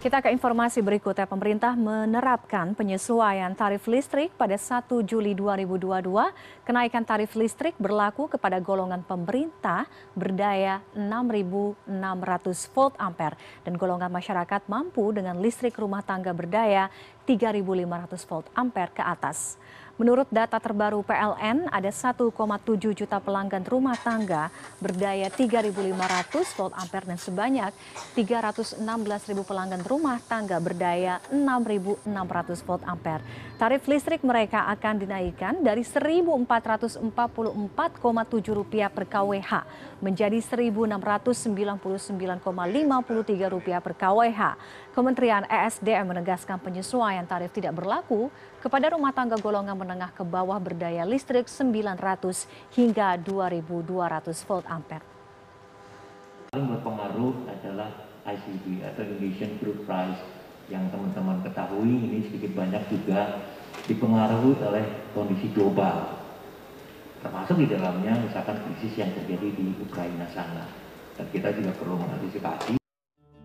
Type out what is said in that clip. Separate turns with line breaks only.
Kita ke informasi berikutnya. Pemerintah menerapkan penyesuaian tarif listrik pada 1 Juli 2022. Kenaikan tarif listrik berlaku kepada golongan pemerintah berdaya 6.600 volt ampere dan golongan masyarakat mampu dengan listrik rumah tangga berdaya 3.500 volt ampere ke atas. Menurut data terbaru PLN, ada 1,7 juta pelanggan rumah tangga berdaya 3.500 volt ampere dan sebanyak 316.000 pelanggan rumah tangga berdaya 6.600 volt ampere. Tarif listrik mereka akan dinaikkan dari Rp1.444,7 per kWh menjadi Rp1.699,53 per kWh. Kementerian ESDM menegaskan penyesuaian tarif tidak berlaku kepada rumah tangga golongan menengah ke bawah berdaya listrik 900 hingga 2200 volt ampere.
Paling berpengaruh adalah ICB atau Indonesian Crude Price yang teman-teman ketahui ini sedikit banyak juga dipengaruhi oleh kondisi global termasuk di dalamnya misalkan krisis yang terjadi di Ukraina sana dan kita juga perlu mengantisipasi